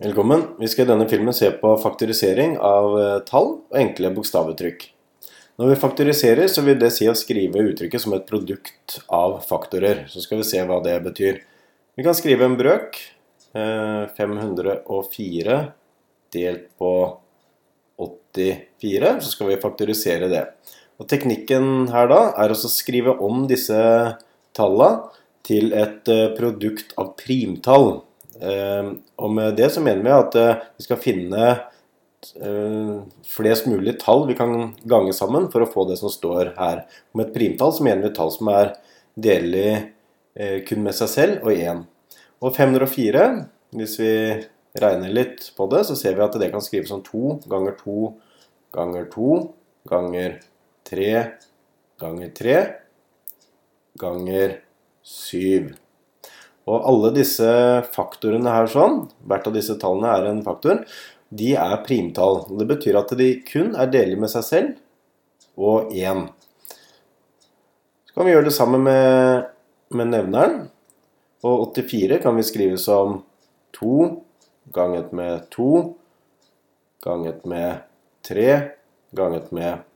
Velkommen. Vi skal i denne filmen se på faktorisering av eh, tall og enkle bokstavuttrykk. Når vi faktoriserer, så vil det si å skrive uttrykket som et produkt av faktorer. Så skal vi se hva det betyr. Vi kan skrive en brøk. 504 eh, delt på 84. Så skal vi faktorisere det. Og Teknikken her da er å skrive om disse tallene til et eh, produkt av primtall. Ehm, og med det så mener vi at eh, vi skal finne eh, flest mulig tall vi kan gange sammen for å få det som står her. Med et primtall så mener vi et tall som er delelig eh, kun med seg selv og 1. Og 504, hvis vi regner litt på det, så ser vi at det kan skrives som 2 ganger 2 ganger 2 ganger 3 ganger 3 ganger 7. Og alle disse faktorene her sånn, hvert av disse tallene er en faktor, de er primtall. Det betyr at de kun er delige med seg selv og 1. Så kan vi gjøre det samme med, med nevneren. Og 84 kan vi skrive som 2 ganget med 2 ganget med 3 ganget med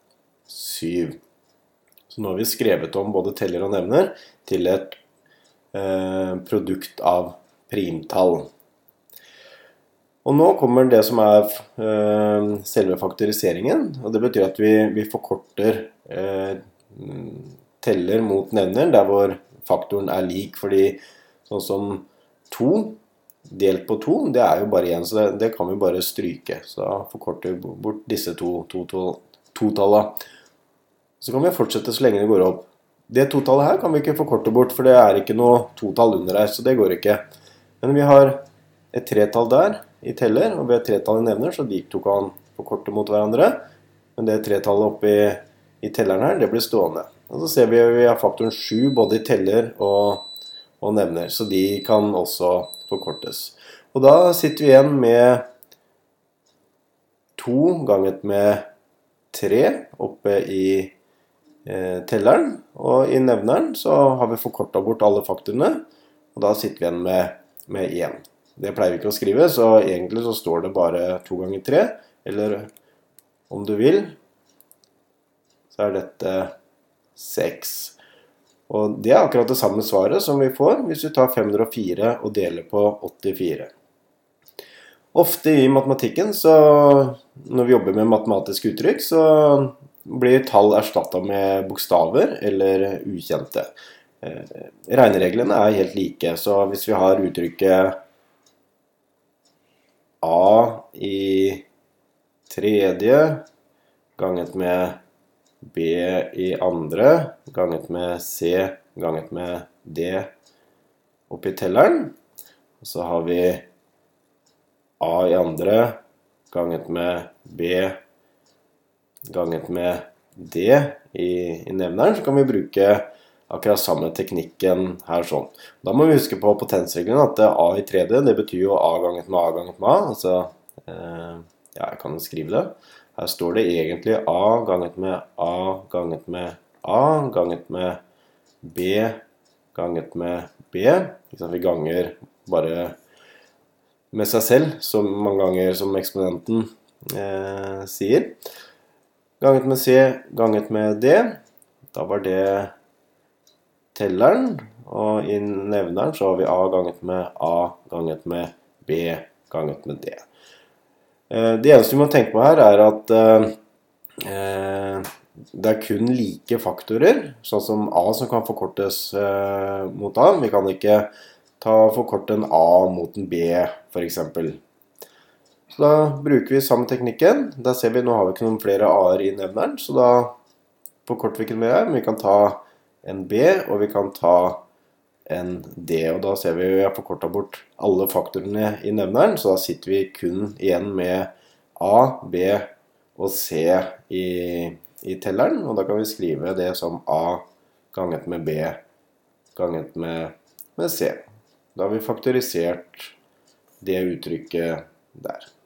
7. Så nå har vi skrevet om både teller og nevner til et produkt av primtall. Og nå kommer det som er eh, selve faktoriseringen. og Det betyr at vi, vi forkorter eh, teller mot nevner der hvor faktoren er lik. Fordi sånn som to delt på to, det er jo bare én, så det, det, kan vi bare stryke. Så da forkorter vi bort disse to to, To, to så kan vi fortsette så lenge det går opp. Det totallet her kan vi ikke forkorte bort, for det er ikke noe totall under her. Så det går ikke. Men vi har et tretall der i teller, og ved et tretall i nevner, så de to kan forkorte mot hverandre. Men det tretallet oppi i telleren her, det blir stående. Og så ser vi at vi har faktoren 7 både i teller og, og nevner, så de kan også forkortes. Og da sitter vi igjen med 2 ganget med 3 oppe i Eh, telleren. Og i nevneren så har vi forkorta bort alle faktorene, og da sitter vi igjen med, med 1. Det pleier vi ikke å skrive, så egentlig så står det bare 2 ganger 3. Eller om du vil, så er dette 6. Og det er akkurat det samme svaret som vi får hvis vi tar 504 og deler på 84. Ofte i matematikken, så når vi jobber med matematiske uttrykk, så blir tall erstatta med bokstaver eller ukjente. Eh, regnereglene er helt like, så hvis vi har uttrykket A i tredje ganget med B i andre ganget med C ganget med D oppi telleren. Og så har vi A i andre ganget med B ganget med D i, i nevneren, så kan vi bruke akkurat samme teknikken her sånn. Da må vi huske på potensregelen at A i 3D det betyr jo A ganget med A ganget med A. Altså, eh, ja, jeg kan skrive det. Her står det egentlig A ganget med A ganget med A ganget med B ganget med B. Vi ganger bare med seg selv så mange ganger som eksponenten eh, sier ganget med C ganget med D. Da var det telleren. Og i nevneren så har vi A ganget med A ganget med B ganget med D. Eh, det eneste vi må tenke på her, er at eh, det er kun like faktorer, sånn som A som kan forkortes eh, mot A. Vi kan ikke ta forkorte en A mot en B, f.eks. Så da bruker vi samme teknikken. Da ser vi, Nå har vi ikke noen flere A-er i nevneren, så da forkorter vi ikke mer. Men vi kan ta en B, og vi kan ta en D. Og da ser vi vi har forkorta bort alle faktorene i nevneren, så da sitter vi kun igjen med A, B og C i, i telleren. Og da kan vi skrive det som A ganget med B ganget med, med C. Da har vi faktorisert det uttrykket der.